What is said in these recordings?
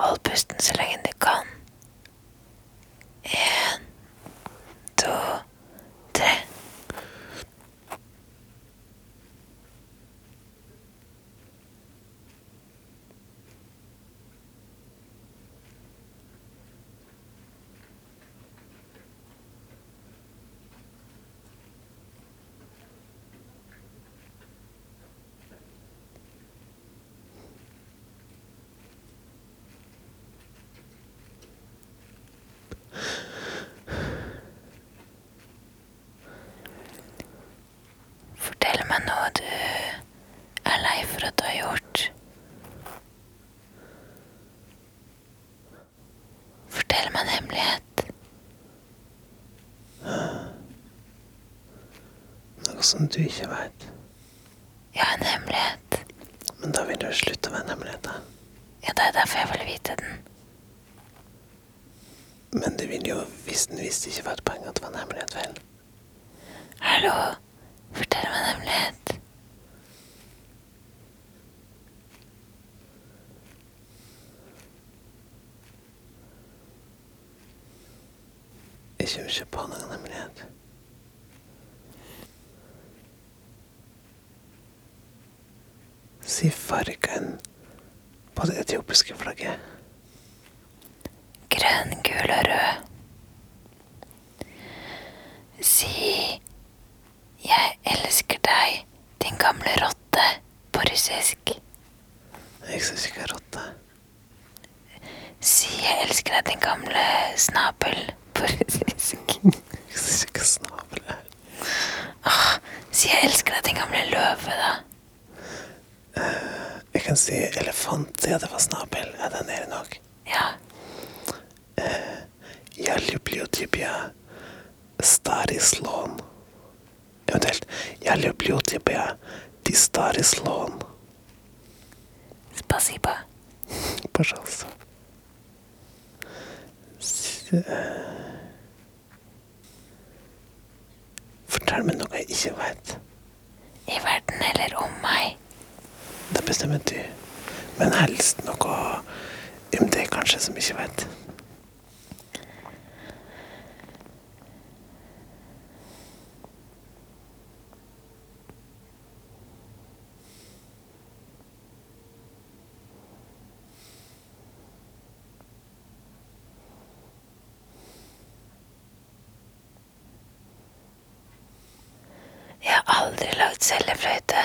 Hold pusten så lenge du kan. En, to, tre. Fortell meg noe du er lei for at du har gjort. Fortell meg en hemmelighet. Noe som du ikke veit. Ja, en hemmelighet. Men da vil du slutte å være en hemmelighet. da. Ja, det er derfor jeg vil vite den. Men du vil jo, hvis den visste ikke vært poenget at det var en hemmelighet, vel? Hallo, fortell meg en hemmelighet. Jeg kommer ikke på noen hemmelighet. Si fargen på det etiopiske flagget. Grønn, gul og rød. Si 'Jeg elsker deg, din gamle rotte' på russisk. Jeg syns ikke rotte. Si 'Jeg elsker deg, din gamle snabel' på russisk. Jeg syns ikke snabel er Si 'Jeg elsker deg, din gamle løve', da. Jeg kan si elefant, ja, det var snabel. Er den nede nok? Ja. Я люблю тебя, старый слон. Eventuelt, я люблю тебя, ты старый слон. Spasiba. Пожалуйста. S- eh. Fortell meg noe jeg ikke vet. Det bestemmer du. Men helst noe om det kanskje som ikke vet. Jeg har aldri lagd cellefløyte.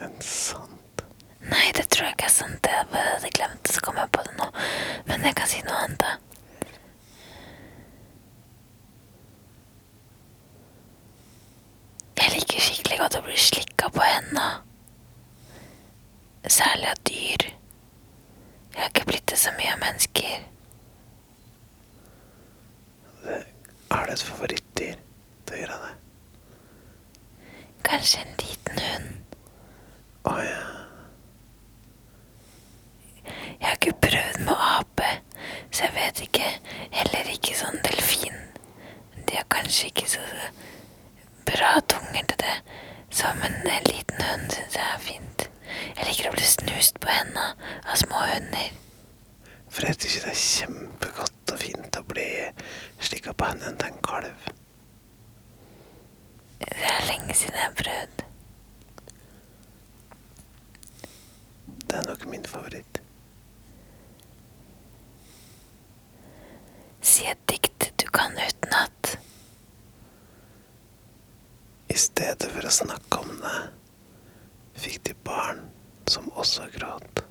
En sant. Nei, det tror jeg ikke er sant. Jeg hadde glemt det, så kom jeg på det nå. Men jeg kan si noe annet, da. Jeg liker skikkelig godt å bli slikka på henda. Særlig av dyr. Jeg har ikke blitt det så mye av mennesker. Er det et favorittdyr Det gjør jeg det? Kanskje en liten hund. Ja. Jeg har ikke prøvd med ape, så jeg vet ikke. Heller ikke sånn delfin. De har kanskje ikke så bra tunger til det. Som en liten hund syns jeg er fint. Jeg liker å bli snust på hendene av små hunder. For jeg ikke det er kjempegodt og fint å bli slikka på hendene til en kalv. Det er lenge siden jeg har prøvd. Det er nok min favoritt. Si et dikt du kan utenat. I stedet for å snakke om det, fikk de barn som også gråt.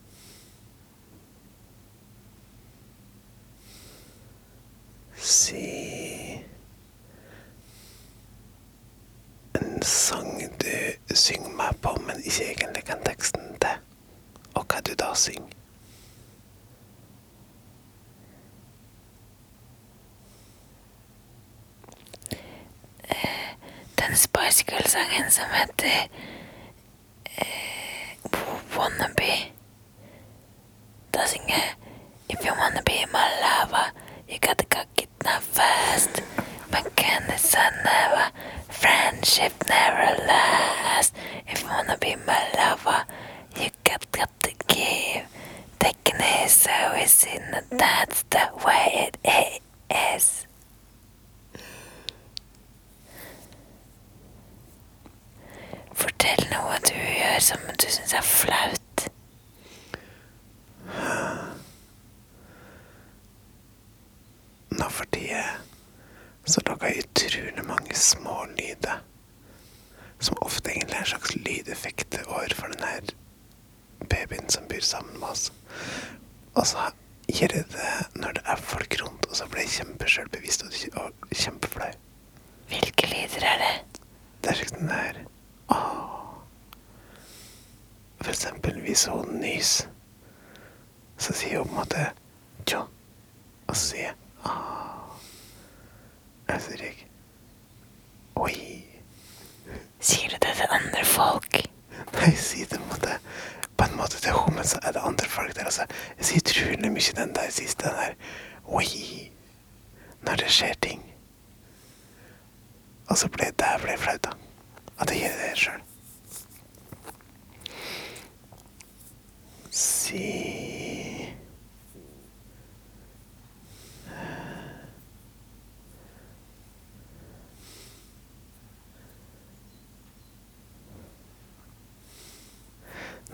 Girl-sangen som heter eh, Wannabe. Da synger If you wanna be my lover, you gotta cock it now fast. But can it's never, friendship never last. If you wanna be my lover, you got, got to give. That's the way som du syns er flaut. Nå for tida så lager jeg utrolig mange små lyder. Som ofte egentlig er en slags lydeffekt overfor den her babyen som bor sammen med oss. Og så gjør jeg det når det er folk rundt, og så blir jeg kjempesjølbevisst og, kjempeflau. Hvilke lyder er det? Det er slik den der Åh. Eksempel hvis hun nys, så sier hun på en måte tja, og så sier jeg Jeg Og så sier jeg oi. Sier du det til andre folk? Nei, jeg sier det på en måte på en måte til henne, men så er det andre folk der. Altså. Jeg sier utrolig mye den der siste, den der oi, når det skjer ting. Og så ble det flaut, da. At jeg gjør det sjøl. Si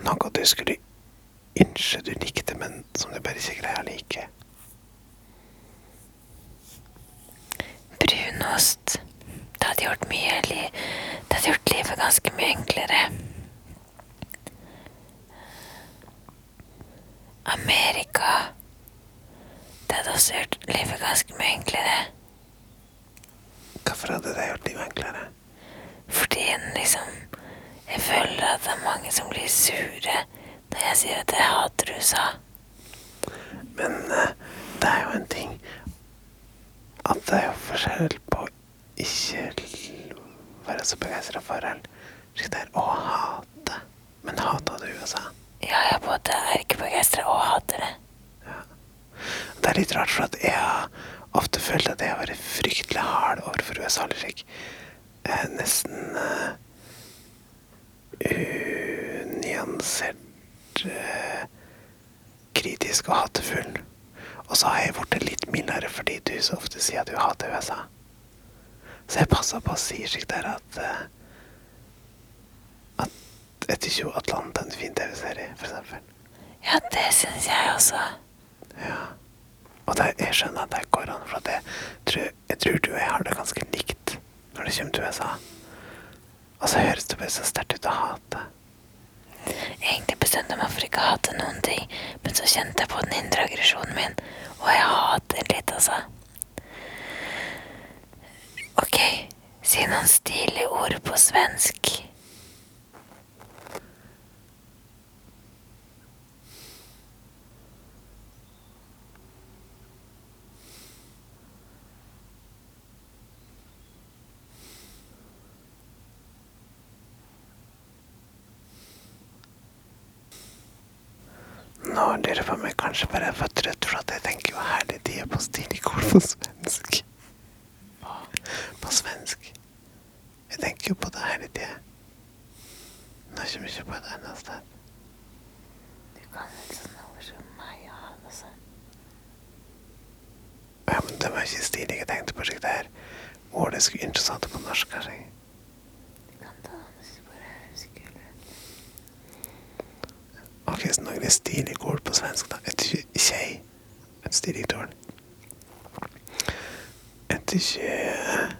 Noe du skulle ønske du likte, men som du bare ikke greier å like. Brunost. Det hadde gjort mye li Det hadde gjort livet ganske mye enklere. Amerika. Det hadde også gjort livet ganske mye enklere. Hvorfor hadde det gjort livet enklere? Fordi en liksom Jeg føler at det er mange som blir sure jeg sier at jeg hater USA. Men eh, det er jo en ting at det er jo forskjell på ikke være så begeistra for eller slik det er å hate. Men hata du USA? Ja, jeg både er ikke begeistra og hater det. Ja. Det er litt rart, for at jeg har ofte følt at jeg har vært fryktelig hard overfor USA. Eller slik eh, nesten eh, unyansert eh, kritisk og hatefull. Og så har jeg blitt litt mildere fordi du så ofte sier at du hater USA. Så jeg passer på å si slik der at eh, At jeg syns jo Atlanta er en fin TV-serie, eksempel. Ja, det syns jeg også. Ja. Og det, jeg skjønner at det går an, for jeg tror, jeg tror du og jeg har det ganske likt når det kommer til USA. Og så høres det bare så sterkt ut å hate. Egentlig bestemte jeg meg for ikke å hate noen ting, men så kjente jeg på den indre aggresjonen min, og jeg hater litt, altså. Ok, si noen stilige ord på svensk. Nå lurer jeg på jeg kanskje bare er for trøtt, for at jeg tenker jo herlig de er på stilikord på svensk. På svensk. Jeg tenker jo på det hele tida. Nå kommer jeg ikke på et annet sted. Du kan ikke sånne ord som meg og han også. Ja, men det var ikke stilig jeg tenkte på det her. ordet skulle interessant på norsk, kanskje. Du kan ta den hvis du bare husker det. Så noe litt stilig ord på svensk, da. Et tjej. Et stilig ord. Et tjej.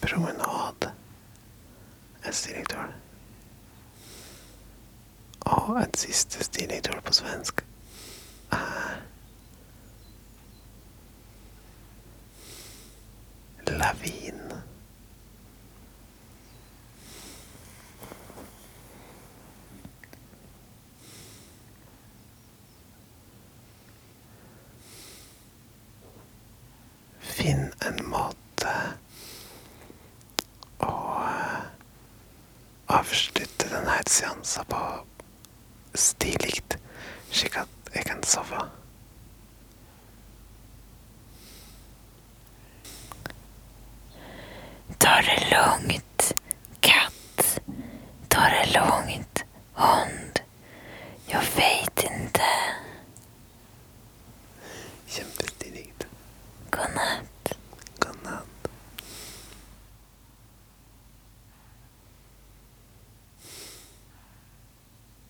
Promenade. Et stilig ord. Og et siste stilig ord på svensk. Eh, Lavin. Finn en måte å eh, avslutte denne seansen på stilig, slik at jeg kan sove. Ta det lugnt, katt. Ta det lugnt.